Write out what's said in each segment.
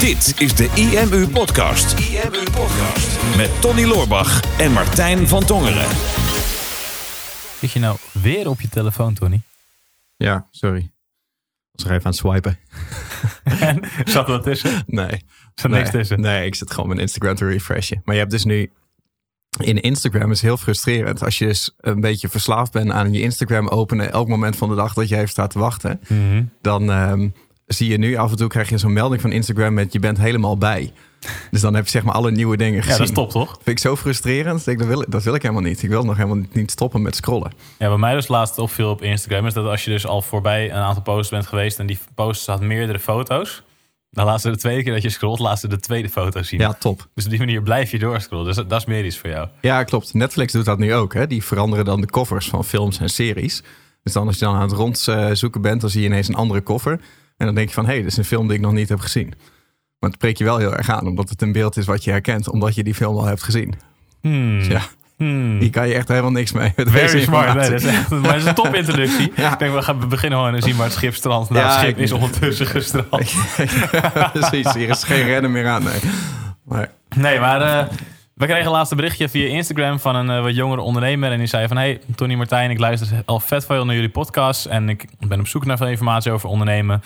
Dit is de IMU Podcast. IMU Podcast. Met Tony Loorbach en Martijn van Tongeren. Zit je nou weer op je telefoon, Tony? Ja, sorry. Was er even aan het swipen. En zat er wat tussen? Nee. Zat nee, niks tussen? Nee, ik zit gewoon mijn Instagram te refreshen. Maar je hebt dus nu... In Instagram is heel frustrerend. Als je dus een beetje verslaafd bent aan je Instagram openen... elk moment van de dag dat je even staat te wachten... Mhm. dan ehm, zie je nu af en toe krijg je zo'n melding van Instagram met... je bent helemaal bij. Dus dan heb je zeg maar alle nieuwe dingen gezien. Ja, dat is top, toch? Vind ik zo frustrerend. Dat, wil, dat wil ik helemaal niet. Ik wil nog helemaal niet stoppen met scrollen. Ja, bij mij dus laatst opviel op Instagram... is dat als je dus al voorbij een aantal posts bent geweest... en die posts had meerdere foto's... dan laat ze de tweede keer dat je scrolt... laat ze de tweede foto zien. Ja, top. Dus op die manier blijf je doorscrollen. Dus dat, dat is meer iets voor jou. Ja, klopt. Netflix doet dat nu ook. Hè? Die veranderen dan de covers van films en series. Dus dan als je dan aan het rondzoeken bent, dan zie je ineens een andere cover. En dan denk je van, hé, hey, dit is een film die ik nog niet heb gezien. Maar het spreekt je wel heel erg aan, omdat het een beeld is wat je herkent, omdat je die film al hebt gezien. Hmm. Dus ja, Hmm. hier kan je echt helemaal niks mee. Met Very smart. Nee, informatie. dat is echt, maar dat is een top introductie. Ja. Ik denk, we gaan beginnen gewoon en zien waar het schip strandt. Nou, Ja, het schip is ondertussen gestrand. Precies, hier is geen rennen meer aan. Nee. Maar, Nee, maar eh, we kregen een berichtje via Instagram van een eh, wat jongere ondernemer. En die zei van, hey, Tony Martijn, ik luister al vet veel naar jullie podcast. En ik ben op zoek naar veel informatie over ondernemen.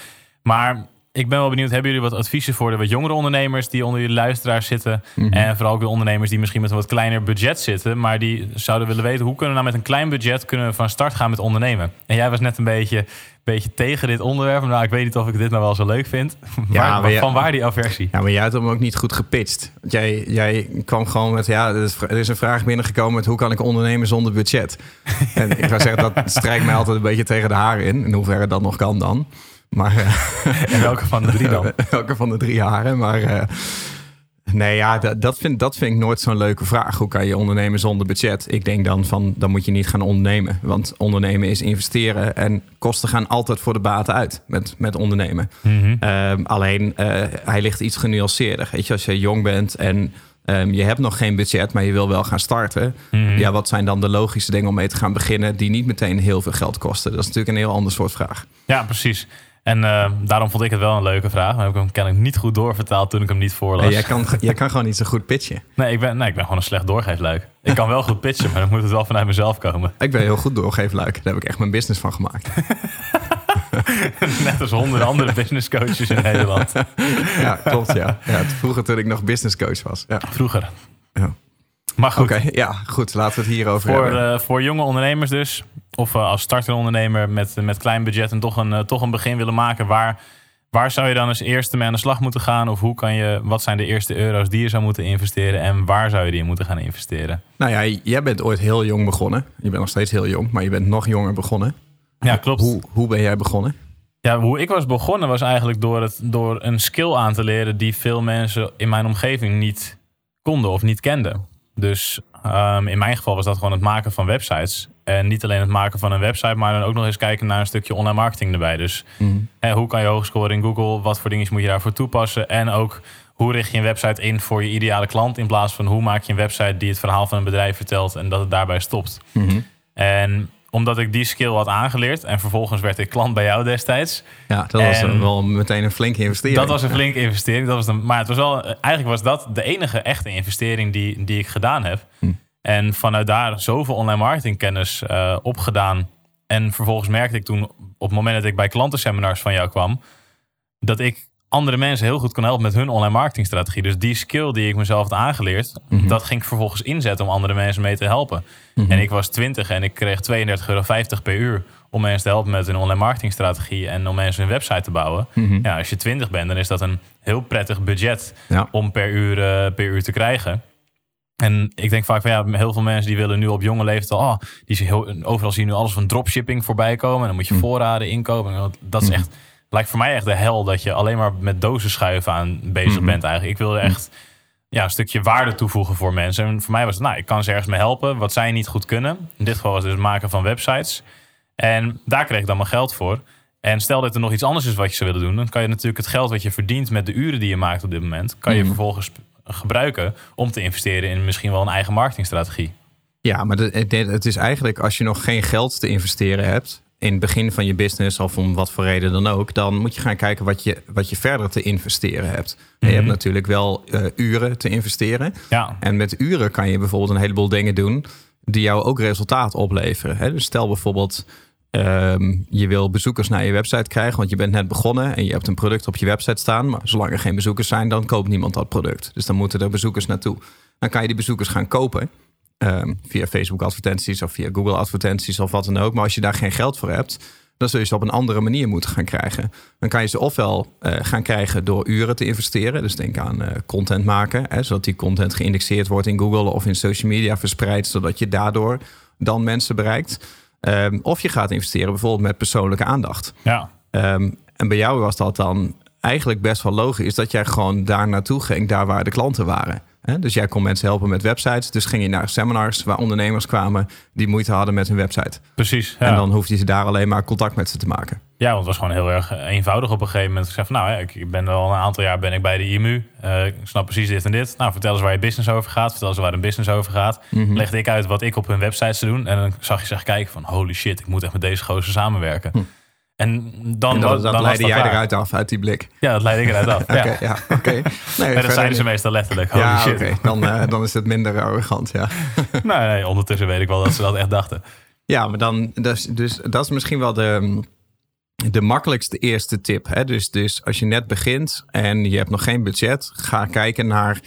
Maar ik ben wel benieuwd, hebben jullie wat adviezen voor de wat jongere ondernemers die onder jullie luisteraars zitten? En vooral ook de ondernemers die misschien met een wat kleiner budget zitten. Maar die zouden willen weten, hoe kunnen we nou met een klein budget kunnen we van start gaan met ondernemen? En jij was net een beetje, beetje tegen dit onderwerp. Nou, ik weet niet of ik dit nou wel zo leuk vind. Waar, maar van waar die aversie? ja, maar jij had hem ook niet goed gepitcht. Jij, jij kwam gewoon met, ja, er is- er is een vraag binnengekomen met hoe kan ik ondernemen zonder budget? en ik zou zeggen, dat strijkt mij altijd een beetje tegen de haren in. In hoeverre dat nog kan dan. Maar eh, En welke van de drie dan? welke van de drie haren? Maar eh, nee, ja, dat, dat, vind, dat vind ik nooit zo'n leuke vraag. Hoe kan je ondernemen zonder budget? Ik denk dan van, dan moet je niet gaan ondernemen. Want ondernemen is investeren en kosten gaan altijd voor de baten uit met, met ondernemen. Mhm. Ehm, alleen, eh, hij ligt iets genuanceerder. Weet je, als je jong bent en ehm, je hebt nog geen budget, maar je wil wel gaan starten. Mhm. Ja, wat zijn dan de logische dingen om mee te gaan beginnen die niet meteen heel veel geld kosten? Dat is natuurlijk een heel ander soort vraag. Ja, precies. En eh, daarom vond ik het wel een leuke vraag. Maar heb ik hem kennelijk niet goed doorvertaald toen ik hem niet voorlas. Jij, kan, jij kan gewoon niet zo goed pitchen. nee, ik ben, nee, ik ben gewoon een slecht doorgeefluik. Ik kan wel goed pitchen, maar dan moet het wel vanuit mezelf komen. Ik ben heel goed doorgeefluik. Daar heb ik echt mijn business van gemaakt. Net als honderden andere business coaches in Nederland. Ja, klopt. Ja. Ja, vroeger toen ik nog business coach was. Ja. Vroeger. Ja. Maar goed, ja, goed. Laten we het hierover voor, hebben. eh, voor jonge ondernemers dus. Of eh, als startende ondernemer met, met klein budget en toch een, eh, toch een begin willen maken. Waar, waar zou je dan als eerste mee aan de slag moeten gaan? Of hoe kan je, wat zijn de eerste euro's die je zou moeten investeren? En waar zou je die in moeten gaan investeren? Nou ja, jij bent ooit heel jong begonnen. Je bent nog steeds heel jong, maar je bent nog jonger begonnen. Ja, klopt. Hoe, hoe ben jij begonnen? Ja, hoe ik was begonnen was eigenlijk door, het, door een skill aan te leren die veel mensen in mijn omgeving niet konden of niet kenden. Dus ehm, in mijn geval was dat gewoon het maken van websites. En niet alleen het maken van een website, maar dan ook nog eens kijken naar een stukje online marketing erbij. Dus hè, hoe kan je hoog scoren in Google? Wat voor dingen moet je daarvoor toepassen? En ook hoe richt je een website in voor je ideale klant? In plaats van hoe maak je een website die het verhaal van een bedrijf vertelt en dat het daarbij stopt. En omdat ik die skill had aangeleerd en vervolgens werd ik klant bij jou destijds. Ja, dat was En- wel meteen een flinke investering. Dat was een flinke investering. Dat was de, maar het was wel, eigenlijk was dat de enige echte investering die, die ik gedaan heb. En vanuit daar zoveel online marketingkennis eh opgedaan. En vervolgens merkte ik toen, op het moment dat ik bij klantenseminars van jou kwam, dat ik andere mensen heel goed kon helpen met hun online marketingstrategie. Dus die skill die ik mezelf had aangeleerd, dat ging ik vervolgens inzetten om andere mensen mee te helpen. En ik was 20 en ik kreeg 32,50 euro per uur om mensen te helpen met hun online marketingstrategie en om mensen een website te bouwen. Ja, als je 20 bent, dan is dat een heel prettig budget Ja. om per uur, eh, per uur te krijgen. En ik denk vaak van ja, heel veel mensen die willen nu op jonge leeftijd al, oh, die zien heel, overal zien nu alles van dropshipping voorbij komen. En dan moet je voorraden inkopen. En dat is echt, lijkt voor mij echt de hel dat je alleen maar met dozen schuiven aan bezig bent eigenlijk. Ik wilde echt ja, een stukje waarde toevoegen voor mensen. En voor mij was het, nou, ik kan ze ergens mee helpen wat zij niet goed kunnen. In dit geval was het dus maken van websites. En daar kreeg ik dan mijn geld voor. En stel dat er nog iets anders is wat je zou willen doen, dan kan je natuurlijk het geld wat je verdient met de uren die je maakt op dit moment, kan je vervolgens gebruiken om te investeren in misschien wel een eigen marketingstrategie. Ja, maar het is eigenlijk als je nog geen geld te investeren hebt in het begin van je business of om wat voor reden dan ook, dan moet je gaan kijken wat je, wat je verder te investeren hebt. Je hebt Mhm. natuurlijk wel eh, uren te investeren. Ja, En met uren kan je bijvoorbeeld een heleboel dingen doen die jou ook resultaat opleveren. Hè? Dus stel bijvoorbeeld, ehm, je wil bezoekers naar je website krijgen, want je bent net begonnen en je hebt een product op je website staan. Maar zolang er geen bezoekers zijn, dan koopt niemand dat product. Dus dan moeten er bezoekers naartoe. Dan kan je die bezoekers gaan kopen. Ehm, via Facebook advertenties of via Google advertenties of wat dan ook. Maar als je daar geen geld voor hebt, dan zul je ze op een andere manier moeten gaan krijgen. Dan kan je ze ofwel eh, gaan krijgen door uren te investeren. Dus denk aan eh, content maken. Hè, zodat die content geïndexeerd wordt in Google of in social media verspreid. Zodat je daardoor dan mensen bereikt. Ehm, of je gaat investeren bijvoorbeeld met persoonlijke aandacht. ja. Ehm, en bij jou was dat dan eigenlijk best wel logisch dat jij gewoon daar naartoe ging, daar waar de klanten waren. Dus jij kon mensen helpen met websites. Dus ging je naar seminars waar ondernemers kwamen die moeite hadden met hun website. precies. Ja. En dan hoefde je ze daar alleen maar contact met ze te maken. Ja, want het was gewoon heel erg eenvoudig op een gegeven moment. Ik zei van, nou, ik ben al een aantal jaar ben ik bij de IMU. Eh, ik snap precies dit en dit. Nou, vertel eens waar je business over gaat. Vertel eens waar een business over gaat. Mhm. Legde ik uit wat ik op hun websites te doen. En dan zag je zich kijken van, holy shit, ik moet echt met deze gozer samenwerken. En dan, en dat, dan leidde jij eruit af uit die blik. Ja, dat leidde ik eruit af. Oké, ja. ja, oké. Nee, En dat zeiden ze meestal letterlijk. Holy Ja, shit. Dan, eh, dan is het minder arrogant, ja. nee, nee, ondertussen weet ik wel dat ze dat echt dachten. Ja, maar dan, dus, dus dat is misschien wel de, de makkelijkste eerste tip. Hè? Dus, dus als je net begint en je hebt nog geen budget, ga kijken naar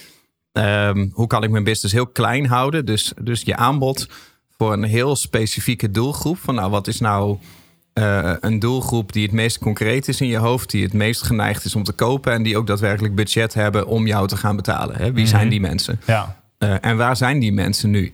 ehm, hoe kan ik mijn business heel klein houden. Dus, dus je aanbod voor een heel specifieke doelgroep. Van nou, wat is nou eh, een doelgroep die het meest concreet is in je hoofd, die het meest geneigd is om te kopen en die ook daadwerkelijk budget hebben om jou te gaan betalen. Hè? Wie zijn Mhm. die mensen? Ja, Eh, en waar zijn die mensen nu?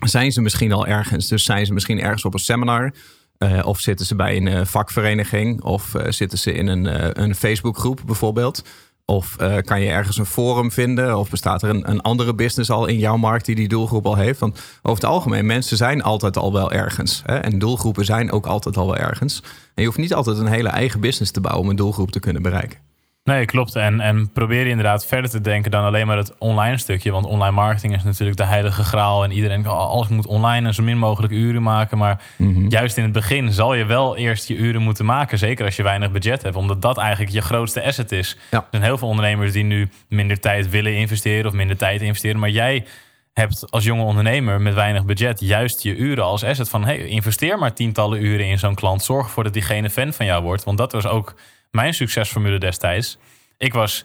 Zijn ze misschien al ergens? Dus zijn ze misschien ergens op een seminar? Eh, of zitten ze bij een vakvereniging? Of zitten ze in een, een Facebookgroep bijvoorbeeld? Of eh, kan je ergens een forum vinden? Of bestaat er een, een andere business al in jouw markt die die doelgroep al heeft? Want over het algemeen, mensen zijn altijd al wel ergens. Hè? En doelgroepen zijn ook altijd al wel ergens. En je hoeft niet altijd een hele eigen business te bouwen om een doelgroep te kunnen bereiken. Nee, klopt. En, en probeer je inderdaad verder te denken dan alleen maar het online stukje. Want online marketing is natuurlijk de heilige graal. En iedereen, alles moet online en zo min mogelijk uren maken. Maar juist in het begin zal je wel eerst je uren moeten maken. Zeker als je weinig budget hebt. Omdat dat eigenlijk je grootste asset is. Ja. Er zijn heel veel ondernemers die nu minder tijd willen investeren. Of minder tijd investeren. Maar jij hebt als jonge ondernemer met weinig budget juist je uren als asset. Van hey, investeer maar tientallen uren in zo'n klant. Zorg ervoor dat diegene fan van jou wordt. Want dat was ook mijn succesformule destijds. Ik was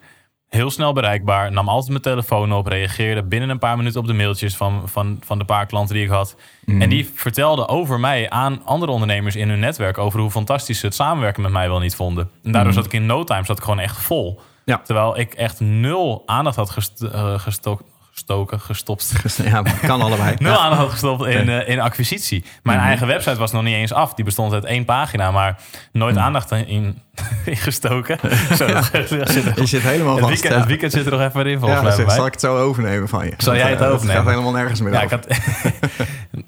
heel snel bereikbaar, nam altijd mijn telefoon op, reageerde binnen een paar minuten op de mailtjes van, van, van de paar klanten die ik had. En die vertelden over mij aan andere ondernemers in hun netwerk over hoe fantastisch ze het samenwerken met mij wel niet vonden. En daardoor zat ik in no time zat ik gewoon echt vol. Ja. Terwijl ik echt nul aandacht had gest, eh, gesto- gestoken, gestopt. Ja, kan allebei. Nul Ja. aandacht had gestopt in, eh, in acquisitie. Mijn Mhm. eigen website was nog niet eens af. Die bestond uit één pagina, maar nooit Mhm. aandacht in, in gestoken. Zo, zit Je zit helemaal het, vast. weekend, ja. het weekend zit er nog even in, volgens Ja, zeg, zal ik het zo overnemen van je? Zal jij het eh, overnemen? Het gaat helemaal nergens meer Ja, over. ik had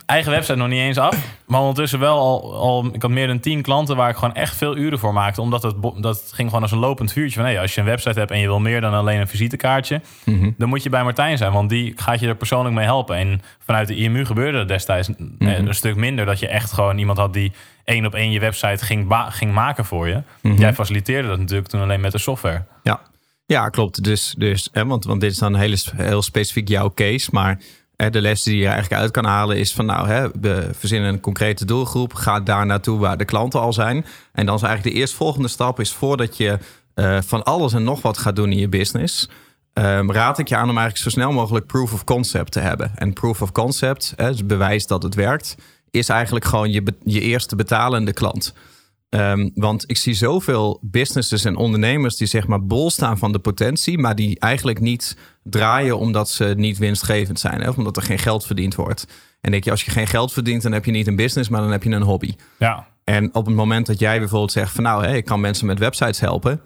eigen website nog niet eens af. Maar ondertussen wel al, al... Ik had meer dan tien klanten waar ik gewoon echt veel uren voor maakte. Omdat het, dat ging gewoon als een lopend vuurtje. Van, hey, als je een website hebt en je wil meer dan alleen een visitekaartje... Mhm. dan moet je bij Martijn zijn. Want die gaat je er persoonlijk mee helpen. En vanuit de IMU gebeurde dat destijds eh, Mhm. een stuk minder. Dat je echt gewoon iemand had die één op één je website ging, ging maken voor je. Mhm. Jij faciliteerde dat natuurlijk toen alleen met de software. Ja, ja klopt. Dus, dus hè, want, want dit is dan hele, heel specifiek jouw case. Maar hè, de les die je eigenlijk uit kan halen is van nou, hè, we verzinnen een concrete doelgroep. Ga daar naartoe waar de klanten al zijn. En dan is eigenlijk de eerstvolgende stap is voordat je eh, van alles en nog wat gaat doen in je business. ehm, raad ik je aan om eigenlijk zo snel mogelijk proof of concept te hebben. En proof of concept, hè, dus bewijs dat het werkt, is eigenlijk gewoon je, je eerste betalende klant. Ehm, want ik zie zoveel businesses en ondernemers die zeg maar bol staan van de potentie, maar die eigenlijk niet draaien omdat ze niet winstgevend zijn, hè, of omdat er geen geld verdiend wordt. En denk je, als je geen geld verdient, dan heb je niet een business, maar dan heb je een hobby. Ja, En op het moment dat jij bijvoorbeeld zegt van nou, hè, ik kan mensen met websites helpen.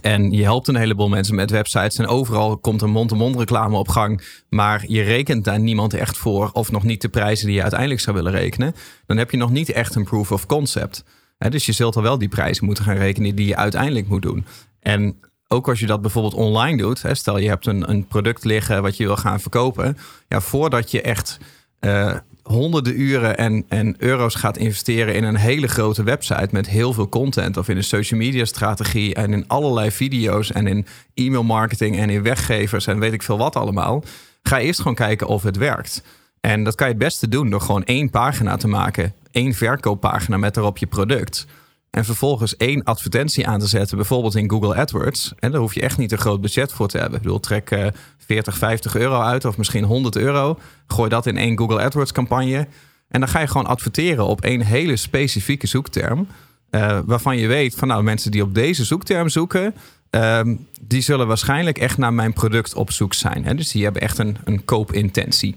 En je helpt een heleboel mensen met websites. En overal komt er mond-to-mond reclame op gang. Maar je rekent daar niemand echt voor. Of nog niet de prijzen die je uiteindelijk zou willen rekenen. Dan heb je nog niet echt een proof of concept. Dus je zult al wel die prijzen moeten gaan rekenen die je uiteindelijk moet doen. En ook als je dat bijvoorbeeld online doet. Stel je hebt een, een product liggen wat je wil gaan verkopen. Ja, voordat je echt eh, honderden uren en, en euro's gaat investeren in een hele grote website met heel veel content, of in een social media strategie en in allerlei video's en in e-mail marketing en in weggevers en weet ik veel wat allemaal, ga eerst gewoon kijken of het werkt. En dat kan je het beste doen door gewoon één pagina te maken, één verkooppagina met daarop je product. En vervolgens één advertentie aan te zetten, bijvoorbeeld in Google AdWords. En daar hoef je echt niet een groot budget voor te hebben. Ik bedoel, trek uh, 40, 50 euro uit of misschien 100 euro. Gooi dat in één Google AdWords campagne. En dan ga je gewoon adverteren op één hele specifieke zoekterm. Uh, waarvan je weet van nou, mensen die op deze zoekterm zoeken, um, die zullen waarschijnlijk echt naar mijn product op zoek zijn. Hè? Dus die hebben echt een, een koopintentie.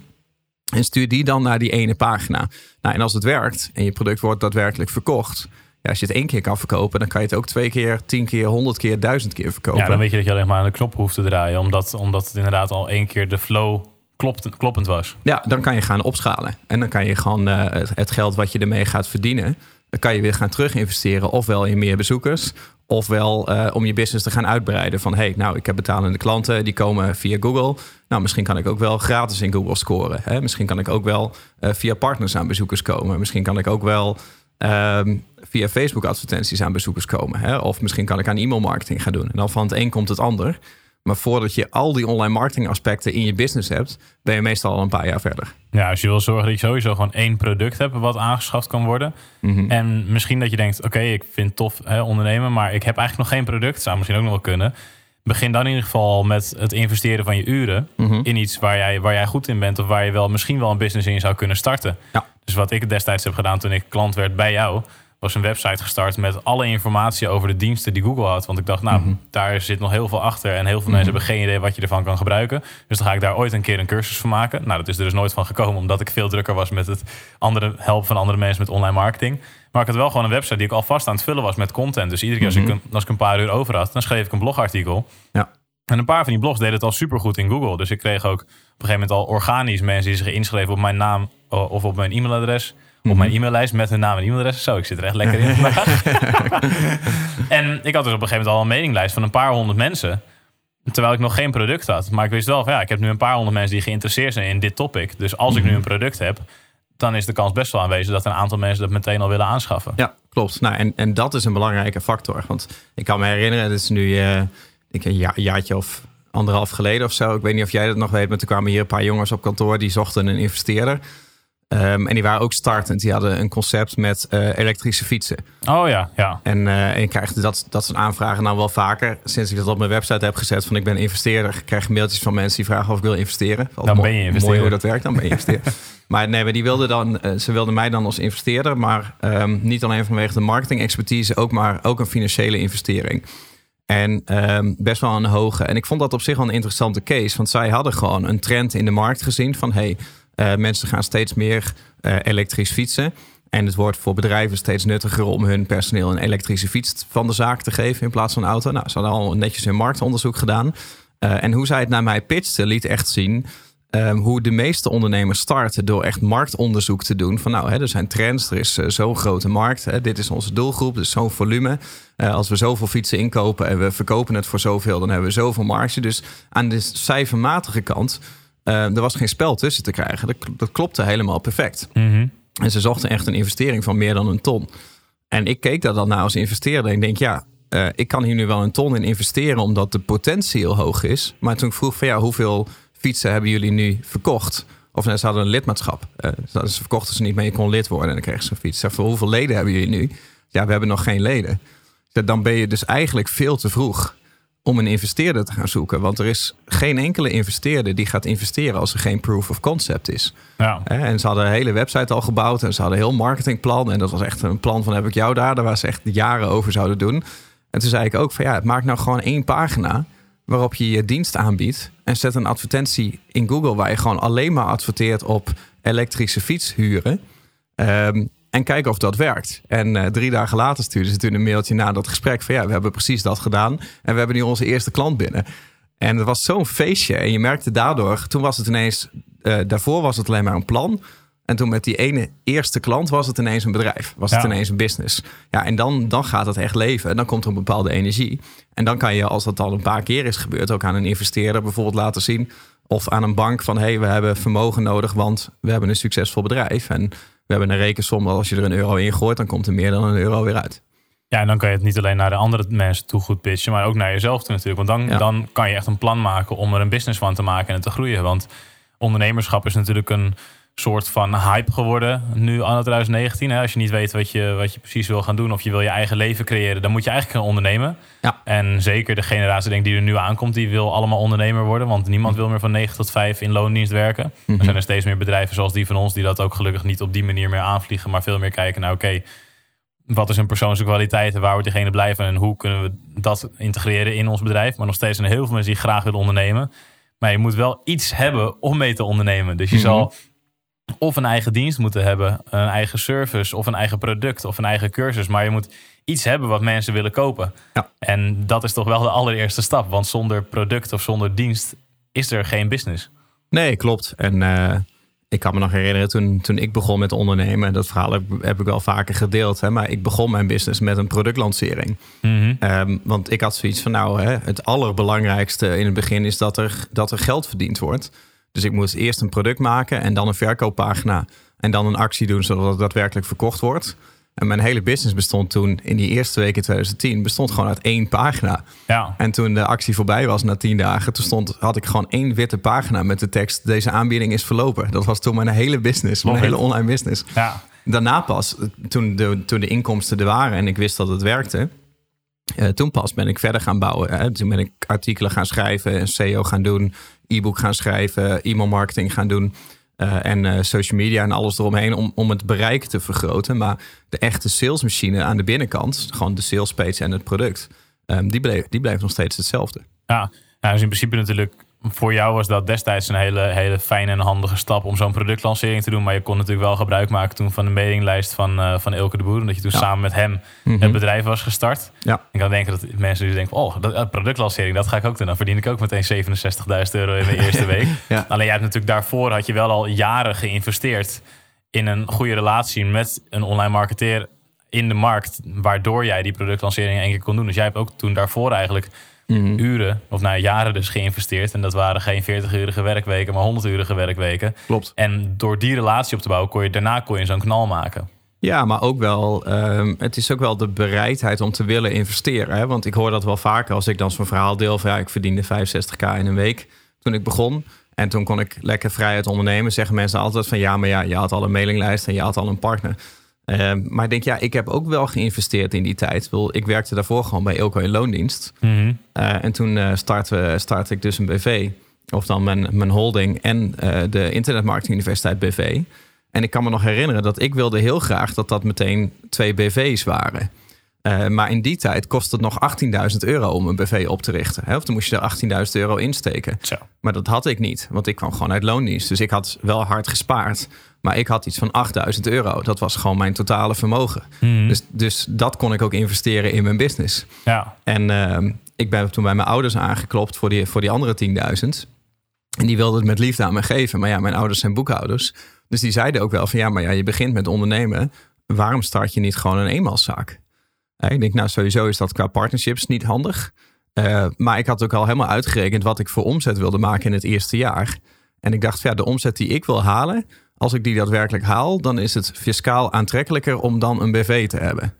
En stuur die dan naar die ene pagina. Nou, en als het werkt en je product wordt daadwerkelijk verkocht, als je het één keer kan verkopen, dan kan je het ook twee keer, tien keer, honderd keer, duizend keer verkopen. Ja, dan weet je dat je alleen maar aan de knop hoeft te draaien, omdat, omdat het inderdaad al één keer de flow klopt, kloppend was. Ja, dan kan je gaan opschalen. En dan kan je gewoon uh, het, geld wat je ermee gaat verdienen, dan kan je weer gaan terug investeren. Ofwel in meer bezoekers, ofwel uh, om je business te gaan uitbreiden. Van hey, nou, ik heb betalende klanten, die komen via Google. Nou, misschien kan ik ook wel gratis in Google scoren. Hè? Misschien kan ik ook wel uh, via partners aan bezoekers komen. Misschien kan ik ook wel um, via Facebook advertenties aan bezoekers komen. Hè? Of misschien kan ik aan e-mail marketing gaan doen. En dan van het een komt het ander. Maar voordat je al die online marketing aspecten in je business hebt, ben je meestal al een paar jaar verder. Ja, als je wil zorgen dat je sowieso gewoon één product hebt wat aangeschaft kan worden. Mm -hmm. En misschien dat je denkt, oké, okay, ik vind het tof hè, ondernemen, maar ik heb eigenlijk nog geen product. Zou misschien ook nog wel kunnen. Begin dan in ieder geval met het investeren van je uren mm -hmm. in iets waar jij, waar jij goed in bent of waar je wel misschien wel een business in zou kunnen starten. Ja. Dus wat ik destijds heb gedaan toen ik klant werd bij jou, was een website gestart met alle informatie over de diensten die Google had. Want ik dacht, nou, mm -hmm. daar zit nog heel veel achter. En heel veel mm -hmm. mensen hebben geen idee wat je ervan kan gebruiken. Dus dan ga ik daar ooit een keer een cursus van maken. Nou, dat is er dus nooit van gekomen, omdat ik veel drukker was met het andere helpen van andere mensen met online marketing. Maar ik had wel gewoon een website die ik alvast aan het vullen was met content. Dus iedere keer als, ik, een, als ik een paar uur over had, dan schreef ik een blogartikel. Ja. En een paar van die blogs deden het al supergoed in Google. Dus ik kreeg ook op een gegeven moment al organisch mensen die zich inschreven op mijn naam of op mijn e-mailadres op mijn e-maillijst met hun naam en e-mailadres. Zo, ik zit er echt lekker in vandaag. en ik had dus op een gegeven moment al een mailinglijst van een paar honderd mensen. Terwijl ik nog geen product had. Maar ik wist wel van ja, ik heb nu een paar honderd mensen die geïnteresseerd zijn in dit topic. Dus als ik nu een product heb, dan is de kans best wel aanwezig dat een aantal mensen dat meteen al willen aanschaffen. Ja, klopt. Nou, en, en dat is een belangrijke factor. Want ik kan me herinneren, het is nu uh, ik een ja, jaartje of anderhalf geleden of zo. Ik weet niet of jij dat nog weet, maar toen kwamen hier een paar jongens op kantoor die zochten een investeerder. Um, en die waren ook startend. Die hadden een concept met uh, elektrische fietsen. Oh ja, ja. En, uh, en ik krijg dat, dat soort aanvragen nou wel vaker. Sinds ik dat op mijn website heb gezet van ik ben investeerder. krijg ik mailtjes van mensen die vragen of ik wil investeren. Dan ben je investeerder. Mooi hoe dat werkt, dan ben je investeerder. maar nee, maar die wilden dan, uh, ze wilden mij dan als investeerder. Maar um, niet alleen vanwege de marketing expertise, ook maar ook een financiële investering. En um, best wel een hoge. En ik vond dat op zich wel een interessante case. Want zij hadden gewoon een trend in de markt gezien van hey, uh, mensen gaan steeds meer uh, elektrisch fietsen. En het wordt voor bedrijven steeds nuttiger om hun personeel een elektrische fiets van de zaak te geven in plaats van een auto. Nou, ze hadden al netjes hun marktonderzoek gedaan. Uh, en hoe zij het naar mij pitchte, liet echt zien um, hoe de meeste ondernemers starten door echt marktonderzoek te doen. Van nou, hè, er zijn trends, er is zo'n grote markt. Hè, dit is onze doelgroep, dus zo'n volume. Als we zoveel fietsen inkopen en we verkopen het voor zoveel, dan hebben we zoveel marge. Dus aan de cijfermatige kant er was geen spel tussen te krijgen. Dat, dat klopte helemaal perfect. Mm -hmm. En ze zochten echt een investering van meer dan een ton. En ik keek daar dan naar als investeerder en denk, ja, uh, ik kan hier nu wel een ton in investeren omdat de potentie heel hoog is. Maar toen ik vroeg van ja, hoeveel fietsen hebben jullie nu verkocht? Of nee, ze hadden een lidmaatschap. Uh, ze verkochten ze niet, maar je kon lid worden en dan kreeg ze een fiets. Voor hoeveel leden hebben jullie nu? Ja, we hebben nog geen leden. Dan ben je dus eigenlijk veel te vroeg om een investeerder te gaan zoeken. Want er is geen enkele investeerder die gaat investeren als er geen proof of concept is. Ja. En ze hadden een hele website al gebouwd en ze hadden een heel marketingplan. En dat was echt een plan van heb ik jou daar, daar waar ze echt jaren over zouden doen. En toen zei ik ook van ja, maak nou gewoon één pagina waarop je je dienst aanbiedt. En zet een advertentie in Google waar je gewoon alleen maar adverteert op elektrische fiets huren. Um, en kijken of dat werkt. En uh, drie dagen later stuurden ze toen een mailtje na dat gesprek van ja, we hebben precies dat gedaan. En we hebben nu onze eerste klant binnen. En het was zo'n feestje. En je merkte daardoor, toen was het ineens, uh, daarvoor was het alleen maar een plan. En toen met die ene eerste klant was het ineens een bedrijf. Was ja. het ineens een business. Ja, en dan, dan gaat het echt leven. En dan komt er een bepaalde energie. En dan kan je, als dat al een paar keer is gebeurd, ook aan een investeerder bijvoorbeeld laten zien Of aan een bank van hé, hey, we hebben vermogen nodig, want we hebben een succesvol bedrijf. En we hebben een rekensom, als je er een euro in gooit, dan komt er meer dan een euro weer uit. Ja, en dan kan je het niet alleen naar de andere mensen toe goed pitchen, maar ook naar jezelf toe natuurlijk. Want dan, dan kan je echt een plan maken om er een business van te maken en te groeien. Want ondernemerschap is natuurlijk een soort van hype geworden nu anno 2019. Hè? Als je niet weet wat je, wat je precies wil gaan doen of je wil je eigen leven creëren, dan moet je eigenlijk gaan ondernemen. Ja. En zeker de generatie denk die er nu aankomt, die wil allemaal ondernemer worden. Want niemand wil meer van 9 tot 5 in loondienst werken. Er zijn er steeds meer bedrijven zoals die van ons die dat ook gelukkig niet op die manier meer aanvliegen, maar veel meer kijken naar oké, wat is een persoonlijke kwaliteit en waar wordt diegene blij van en hoe kunnen we dat integreren in ons bedrijf. Maar nog steeds zijn er heel veel mensen die graag willen ondernemen. Maar je moet wel iets hebben om mee te ondernemen. Dus je zal of een eigen dienst moeten hebben, een eigen service of een eigen product of een eigen cursus. Maar je moet iets hebben wat mensen willen kopen. Ja. En dat is toch wel de allereerste stap. Want zonder product of zonder dienst is er geen business. Nee, klopt. En uh, ik kan me nog herinneren toen, toen ik begon met ondernemen. Dat verhaal heb, heb ik wel vaker gedeeld. Hè, maar ik begon mijn business met een productlancering. Mhm. Um, want ik had zoiets van, nou, hè, het allerbelangrijkste in het begin is dat er, dat er geld verdiend wordt. Dus ik moest eerst een product maken en dan een verkooppagina. En dan een actie doen zodat het daadwerkelijk verkocht wordt. En mijn hele business bestond toen in die eerste week in 2010 bestond gewoon uit één pagina. Ja. En toen de actie voorbij was na tien dagen, toen stond, had ik gewoon één witte pagina met de tekst: deze aanbieding is verlopen. Dat was toen mijn hele business, mijn hele online business. Ja. Daarna pas, toen de, toen de inkomsten er waren en ik wist dat het werkte, uh, toen pas ben ik verder gaan bouwen. Hè. Toen ben ik artikelen gaan schrijven, een SEO gaan doen, e-book gaan schrijven, e-mail marketing gaan doen. Uh, en uh, social media en alles eromheen om, om het bereik te vergroten. Maar de echte salesmachine aan de binnenkant, gewoon de sales page en het product, um, die, bleef, die bleef nog steeds hetzelfde. Ja, nou, dus in principe natuurlijk voor jou was dat destijds een hele, hele fijne en handige stap om zo'n productlancering te doen. Maar je kon natuurlijk wel gebruik maken toen van de mailinglijst van, uh, van Elke de Boer. Omdat je toen ja. samen met hem mm -hmm. het bedrijf was gestart. Ja. Ik kan denken dat mensen dus denken, oh, dat, productlancering, dat ga ik ook doen. Dan verdien ik ook meteen 67.000 euro in de eerste week. ja. Alleen jij hebt natuurlijk daarvoor had je wel al jaren geïnvesteerd in een goede relatie met een online marketeer in de markt. Waardoor jij die productlancering één keer kon doen. Dus jij hebt ook toen daarvoor eigenlijk Mhm. Mm. uren, of nou jaren dus geïnvesteerd. En dat waren geen 40-urige werkweken, maar 100-urige werkweken. Klopt. En door die relatie op te bouwen, kon je daarna kon je zo'n knal maken. Ja, maar ook wel, um, het is ook wel de bereidheid om te willen investeren. Hè? Want ik hoor dat wel vaker als ik dan zo'n verhaal deel van ja, ik verdiende 65k in een week toen ik begon. En toen kon ik lekker vrijheid ondernemen. Zeggen mensen altijd van ja, maar ja, je had al een mailinglijst en je had al een partner. Uh, maar ik denk, ja, ik heb ook wel geïnvesteerd in die tijd. Ik werkte daarvoor gewoon bij Ilko in loondienst. Mm -hmm. uh, en toen uh, startte, startte ik dus een BV. Of dan mijn, mijn holding en uh, de Internetmarketing Universiteit BV. En ik kan me nog herinneren dat ik wilde heel graag dat dat meteen twee BV's waren. Uh, maar in die tijd kostte het nog 18.000 euro om een BV op te richten. Hè? Of dan moest je er 18.000 euro insteken. Zo. Maar dat had ik niet, want ik kwam gewoon uit loondienst. Dus ik had wel hard gespaard. Maar ik had iets van 8000 euro. Dat was gewoon mijn totale vermogen. Mm. Dus, dus dat kon ik ook investeren in mijn business. Ja. En uh, ik ben toen bij mijn ouders aangeklopt voor die, voor die andere 10.000. En die wilden het met liefde aan me geven. Maar ja, mijn ouders zijn boekhouders. Dus die zeiden ook wel van ja, maar ja, je begint met ondernemen. Waarom start je niet gewoon een eenmanszaak? Ik denk, nou, sowieso is dat qua partnerships niet handig. Uh, maar ik had ook al helemaal uitgerekend wat ik voor omzet wilde maken in het eerste jaar. En ik dacht, ja, de omzet die ik wil halen, als ik die daadwerkelijk haal, dan is het fiscaal aantrekkelijker om dan een BV te hebben.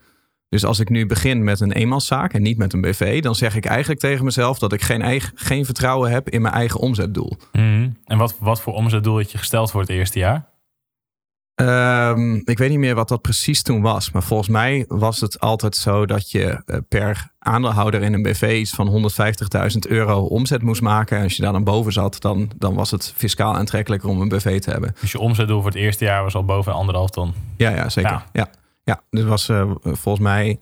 Dus als ik nu begin met een eenmanszaak en niet met een BV, dan zeg ik eigenlijk tegen mezelf dat ik geen, eigen, geen vertrouwen heb in mijn eigen omzetdoel. Mm. En wat, wat voor omzetdoel had je gesteld voor het eerste jaar? Um, ik weet niet meer wat dat precies toen was. Maar volgens mij was het altijd zo dat je uh, per aandeelhouder in een BV iets van 150.000 euro omzet moest maken. En als je daar dan boven zat, dan, dan was het fiscaal aantrekkelijker om een BV te hebben. Dus je omzetdoel voor het eerste jaar was al boven anderhalf ton? Ja, ja zeker. Ja, ja. ja. dus was uh, volgens mij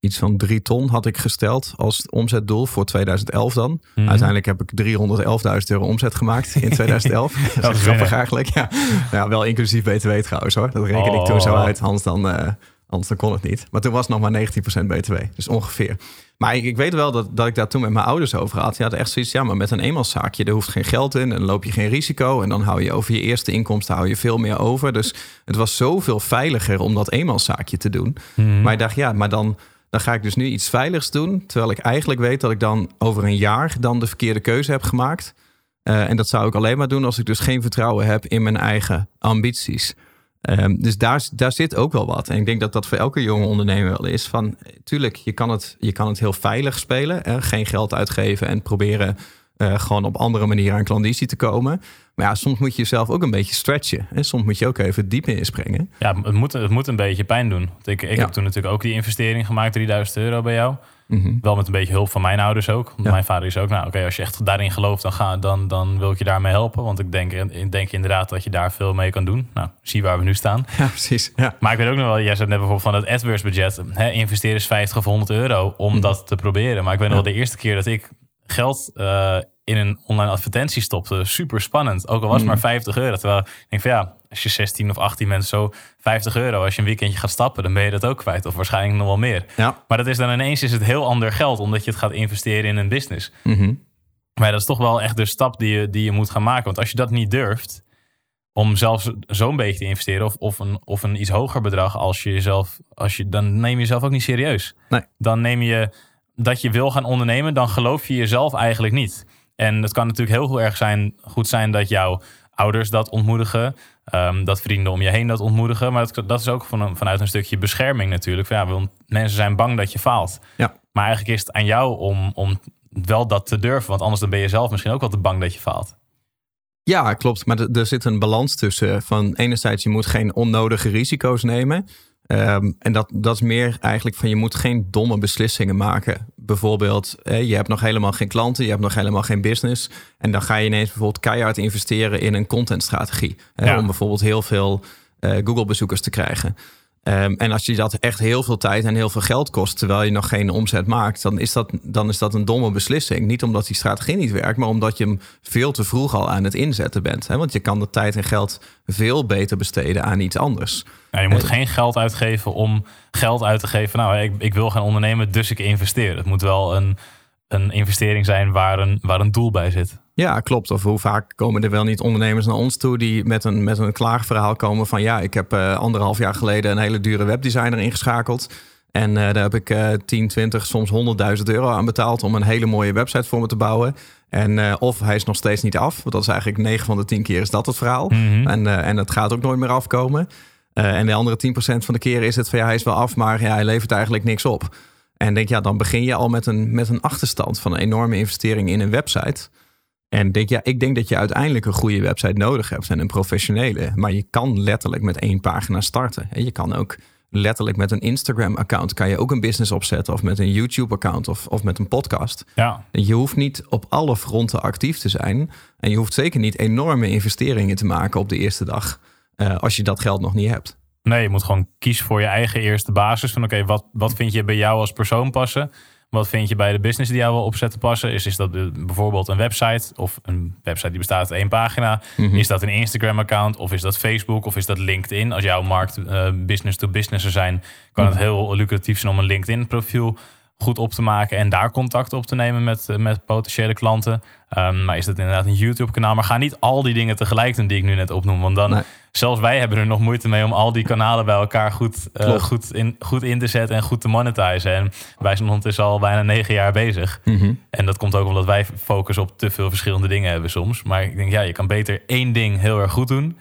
iets van drie ton had ik gesteld als omzetdoel voor 2011 dan. Mhm. Uiteindelijk heb ik 311.000 euro omzet gemaakt in 2011. dat, is grappig eigenlijk. Ja. ja, wel inclusief BTW trouwens hoor. Dat reken Oh. ik toen zo uit, anders dan, uh, anders dan kon het niet. Maar toen was het nog maar 19% BTW, dus ongeveer. Maar ik, ik weet wel dat, dat ik daar toen met mijn ouders over had. Die hadden echt zoiets, ja, maar met een eenmanszaakje, er hoeft geen geld in en loop je geen risico. En dan hou je over je eerste inkomsten hou je veel meer over. Dus het was zoveel veiliger om dat eenmanszaakje te doen. Mhm. Maar ik dacht, ja, maar dan dan ga ik dus nu iets veiligs doen. Terwijl ik eigenlijk weet dat ik dan over een jaar dan de verkeerde keuze heb gemaakt. en dat zou ik alleen maar doen als ik dus geen vertrouwen heb in mijn eigen ambities. Ehm, dus daar, daar zit ook wel wat. En ik denk dat dat voor elke jonge ondernemer wel is. Van, tuurlijk, je kan het, je kan het heel veilig spelen. Hè? Geen geld uitgeven en proberen uh, gewoon op andere manieren aan klanditie te komen. Maar ja, soms moet je jezelf ook een beetje stretchen. En soms moet je ook even diep inspringen. Ja, het moet, het moet een beetje pijn doen. Want ik, ik heb toen natuurlijk ook die investering gemaakt, 3000 euro bij jou. Mhm. Wel met een beetje hulp van mijn ouders ook. Want Mijn vader is ook, nou oké, als je echt daarin gelooft, dan, ga, dan, dan wil ik je daarmee helpen. Want ik denk, ik denk inderdaad dat je daar veel mee kan doen. Nou, zie waar we nu staan. Ja, precies. Ja. Maar ik weet ook nog wel, jij zei net bijvoorbeeld van het AdWords budget. Hè, investeren is 50 of 100 euro om mhm. dat te proberen. Maar ik weet nog wel de eerste keer dat ik geld uh, in een online advertentie stopte. Super spannend. Ook al was het maar 50 euro. Terwijl ik denk van ja, als je 16 of 18 mensen zo 50 euro. Als je een weekendje gaat stappen, dan ben je dat ook kwijt. Of waarschijnlijk nog wel meer. Ja. Maar dat is dan ineens is het heel ander geld. Omdat je het gaat investeren in een business. Mm Maar dat is toch wel echt de stap die je, die je moet gaan maken. Want als je dat niet durft om zelfs zo'n beetje te investeren of, of, een, of een iets hoger bedrag als je jezelf, als je, dan neem je jezelf ook niet serieus. Nee. Dan neem je dat je wil gaan ondernemen, dan geloof je jezelf eigenlijk niet. En het kan natuurlijk heel erg zijn, goed zijn dat jouw ouders dat ontmoedigen. Um, dat vrienden om je heen dat ontmoedigen. Maar dat, dat is ook van vanuit een stukje bescherming natuurlijk. Ja, want mensen zijn bang dat je faalt. Ja. Maar eigenlijk is het aan jou om, om wel dat te durven. Want anders dan ben je zelf misschien ook wel te bang dat je faalt. Ja, klopt. Maar er zit een balans tussen. Van enerzijds, je moet geen onnodige risico's nemen. Um, en dat, dat is meer eigenlijk van je moet geen domme beslissingen maken. Bijvoorbeeld, je hebt nog helemaal geen klanten, je hebt nog helemaal geen business. En dan ga je ineens bijvoorbeeld keihard investeren in een contentstrategie. Om bijvoorbeeld heel veel uh, Google-bezoekers te krijgen. Um, en als je dat echt heel veel tijd en heel veel geld kost, terwijl je nog geen omzet maakt, dan is dat, dan is dat een domme beslissing. Niet omdat die strategie niet werkt, maar omdat je hem veel te vroeg al aan het inzetten bent. Hè? Want je kan de tijd en geld veel beter besteden aan iets anders. Ja, je moet geen geld uitgeven om geld uit te geven. Nou, ik, ik wil gaan ondernemen, dus ik investeer. Het moet wel een, een investering zijn waar een, waar een doel bij zit. Ja, klopt. Of hoe vaak komen er wel niet ondernemers naar ons toe die met een, met een klaagverhaal komen van ja, ik heb uh, anderhalf jaar geleden een hele dure webdesigner ingeschakeld. En uh, daar heb ik uh, 10, 20, soms 100.000 euro aan betaald om een hele mooie website voor me te bouwen. En uh, of hij is nog steeds niet af. Want dat is eigenlijk 9 van de 10 keer is dat het verhaal. Mm En, en het gaat ook nooit meer afkomen. en de andere 10% van de keren is het van ja, hij is wel af, maar ja, hij levert eigenlijk niks op. En denk ja, dan begin je al met een, met een achterstand van een enorme investering in een website. En denk, ja, ik denk dat je uiteindelijk een goede website nodig hebt en een professionele. Maar je kan letterlijk met één pagina starten. En je kan ook letterlijk met een Instagram-account kan je ook een business opzetten. Of met een YouTube-account of, of met een podcast. Ja. Je hoeft niet op alle fronten actief te zijn. En je hoeft zeker niet enorme investeringen te maken op de eerste dag. Uh, als je dat geld nog niet hebt. Nee, je moet gewoon kiezen voor je eigen eerste basis. Van oké, wat, wat vind je bij jou als persoon passen? Wat vind je bij de business die jou wil opzetten passen? Is, is dat bijvoorbeeld een website of een website die bestaat uit één pagina? Mhm. Is dat een Instagram-account of is dat Facebook of is dat LinkedIn? Als jouw markt uh, business to business zijn, kan het heel lucratief zijn om een LinkedIn-profiel goed op te maken en daar contact op te nemen met, met potentiële klanten. Um, maar is dat inderdaad een YouTube-kanaal? Maar ga niet al die dingen tegelijk doen die ik nu net opnoem. Want dan, zelfs wij hebben er nog moeite mee om al die kanalen bij elkaar goed, uh, goed, in, goed in te zetten en goed te monetizen. En wij zijn ondertussen al bijna negen jaar bezig. Mm -hmm. En dat komt ook omdat wij focus op te veel verschillende dingen hebben soms. Maar ik denk, ja, je kan beter één ding heel erg goed doen.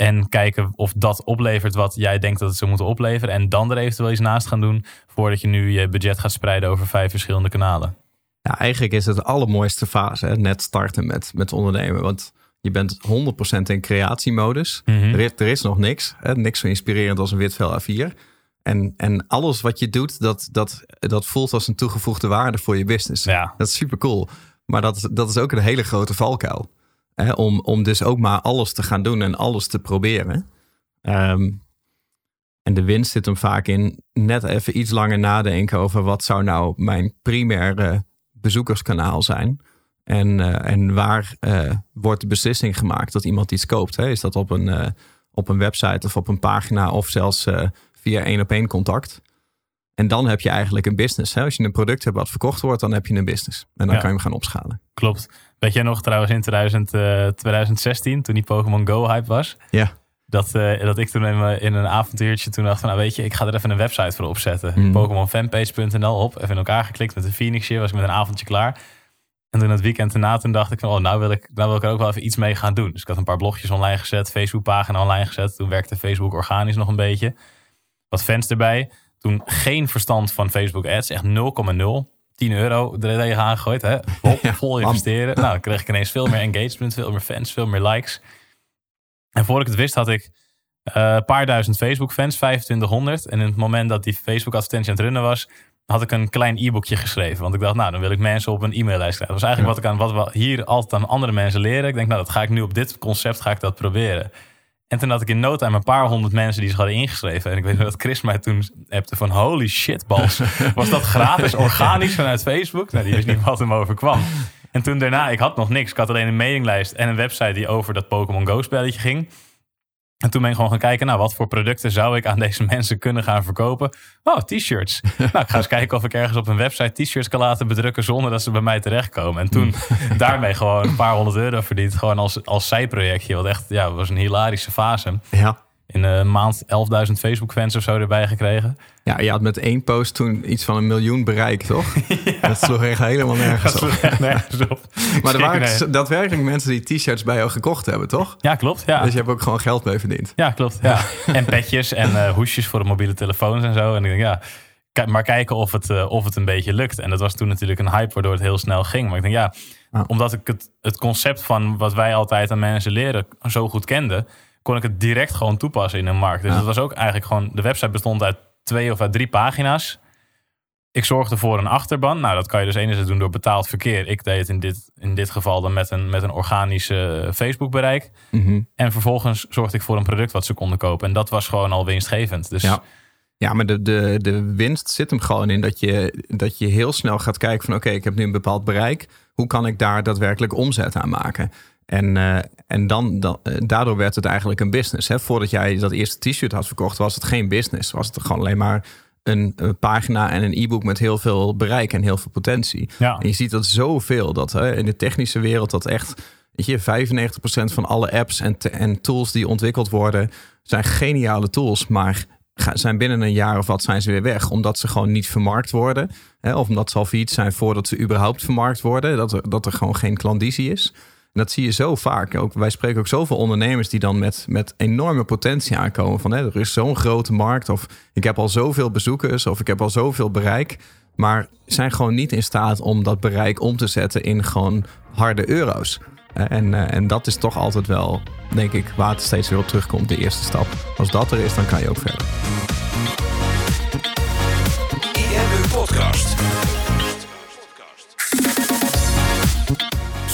En kijken of dat oplevert wat jij denkt dat het zou moeten opleveren. En dan er eventueel iets naast gaan doen voordat je nu je budget gaat spreiden over vijf verschillende kanalen. Ja, eigenlijk is het de allermooiste fase, hè? net starten met, met ondernemen. Want je bent 100% in creatiemodus. Mm -hmm. er, is, er is nog niks. Hè? Niks zo inspirerend als een wit vel A4. En, en alles wat je doet, dat, dat, dat voelt als een toegevoegde waarde voor je business. Ja. Dat is super cool. Maar dat, dat is ook een hele grote valkuil. Om, om dus ook maar alles te gaan doen en alles te proberen. Um, en de winst zit hem vaak in net even iets langer nadenken over wat zou nou mijn primaire bezoekerskanaal zijn. En, uh, en waar uh, wordt de beslissing gemaakt dat iemand iets koopt? Hè? Is dat op een, uh, op een website of op een pagina of zelfs via één op één contact? En dan heb je eigenlijk een business. Hè? Als je een product hebt wat verkocht wordt, dan heb je een business. En dan Ja. kan je hem gaan opschalen. Klopt. Weet jij nog trouwens in 2000, eh, 2016, toen die Pokémon Go hype was? Ja. Dat, eh, dat ik toen in, een avontuurtje toen dacht van, nou weet je, ik ga er even een website voor opzetten. Mhm. Pokémonfanpage.nl op, even in elkaar geklikt met een phoenixje, was ik met een avondje klaar. En toen het weekend erna, toen dacht ik van, oh, nou wil ik, nou wil ik er ook wel even iets mee gaan doen. Dus ik had een paar blogjes online gezet, Facebookpagina online gezet. Toen werkte Facebook organisch nog een beetje. Wat fans erbij. Toen geen verstand van Facebook ads, echt 0,0. 10 euro er tegenaan gegooid, hè? Vol, Ja, vol investeren. Nou, dan kreeg ik ineens veel meer engagement, veel meer fans, veel meer likes. En voor ik het wist had ik eh, een paar duizend Facebook-fans, 2500. En in het moment dat die Facebook-advertentie aan het runnen was, had ik een klein e-boekje geschreven. Want ik dacht, nou, dan wil ik mensen op een e-maillijst krijgen. Dat was eigenlijk wat ik aan wat we hier altijd aan andere mensen leren. Ik denk, nou, dat ga ik nu op dit concept ga ik dat proberen. En toen had ik in no time een paar honderd mensen die zich hadden ingeschreven. En ik weet nog dat Chris mij toen appte van holy shit balls. Was dat gratis, organisch vanuit Facebook? Nou, die wist niet wat hem overkwam. En toen daarna, ik had nog niks. Ik had alleen een mailinglijst en een website die over dat Pokémon Go spelletje ging. En toen ben ik gewoon gaan kijken, nou, wat voor producten zou ik aan deze mensen kunnen gaan verkopen? Oh, t-shirts. nou, ik ga eens kijken of ik ergens op een website t-shirts kan laten bedrukken zonder dat ze bij mij terechtkomen. En toen daarmee gewoon een paar honderd euro verdiend. Gewoon als, als zijprojectje. Wat echt, ja, was een hilarische fase. Ja. In een maand 11.000 Facebook-fans of zo erbij gekregen. ja, je had met één post toen iets van een miljoen bereikt, toch? Dat sloeg echt helemaal nergens Dat op. sloeg echt nergens op. Maar er waren nee. daadwerkelijk mensen die t-shirts bij jou gekocht hebben, toch? Ja, klopt. Ja. Dus je hebt ook gewoon geld mee verdiend. Ja, klopt. Ja. En petjes en eh, hoesjes voor de mobiele telefoons en zo. En ik denk, ja, maar kijken of het, eh, of het een beetje lukt. En dat was toen natuurlijk een hype waardoor het heel snel ging. Maar ik denk, ja, Ja. omdat ik het, het concept van wat wij altijd aan mensen leren zo goed kende, kon ik het direct gewoon toepassen in een markt. Dus Ja. het was ook eigenlijk gewoon, de website bestond uit twee of uit drie pagina's. Ik zorgde voor een achterban. Nou, dat kan je dus enerzijds doen door betaald verkeer. Ik deed het in dit, in dit geval dan met een, met een organische Facebook bereik. Mhm. En vervolgens zorgde ik voor een product wat ze konden kopen. En dat was gewoon al winstgevend. Dus Ja. Ja, maar de, de, de winst zit hem gewoon in dat je, dat je heel snel gaat kijken van... oké, ik heb nu een bepaald bereik. Hoe kan ik daar daadwerkelijk omzet aan maken? En, eh, en dan, dan, eh, daardoor werd het eigenlijk een business. Hè? Voordat jij dat eerste t-shirt had verkocht, was het geen business. Was het gewoon alleen maar een, een pagina en een e-book met heel veel bereik en heel veel potentie. ja, En je ziet dat zoveel, dat hè, in de technische wereld dat echt, weet je, 95% van alle apps en, en tools die ontwikkeld worden, zijn geniale tools, maar zijn binnen een jaar of wat zijn ze weer weg, omdat ze gewoon niet vermarkt worden, hè, of omdat ze al failliet zijn voordat ze überhaupt vermarkt worden, dat er, dat er gewoon geen klandizie is. En dat zie je zo vaak. Ook, wij spreken ook zoveel ondernemers die dan met, met enorme potentie aankomen. Van hè, er is zo'n grote markt. Of ik heb al zoveel bezoekers. Of ik heb al zoveel bereik. Maar zijn gewoon niet in staat om dat bereik om te zetten in gewoon harde euro's. Eh, En, eh, en dat is toch altijd wel, denk ik, waar het steeds weer op terugkomt. De eerste stap. Als dat er is, dan kan je ook verder.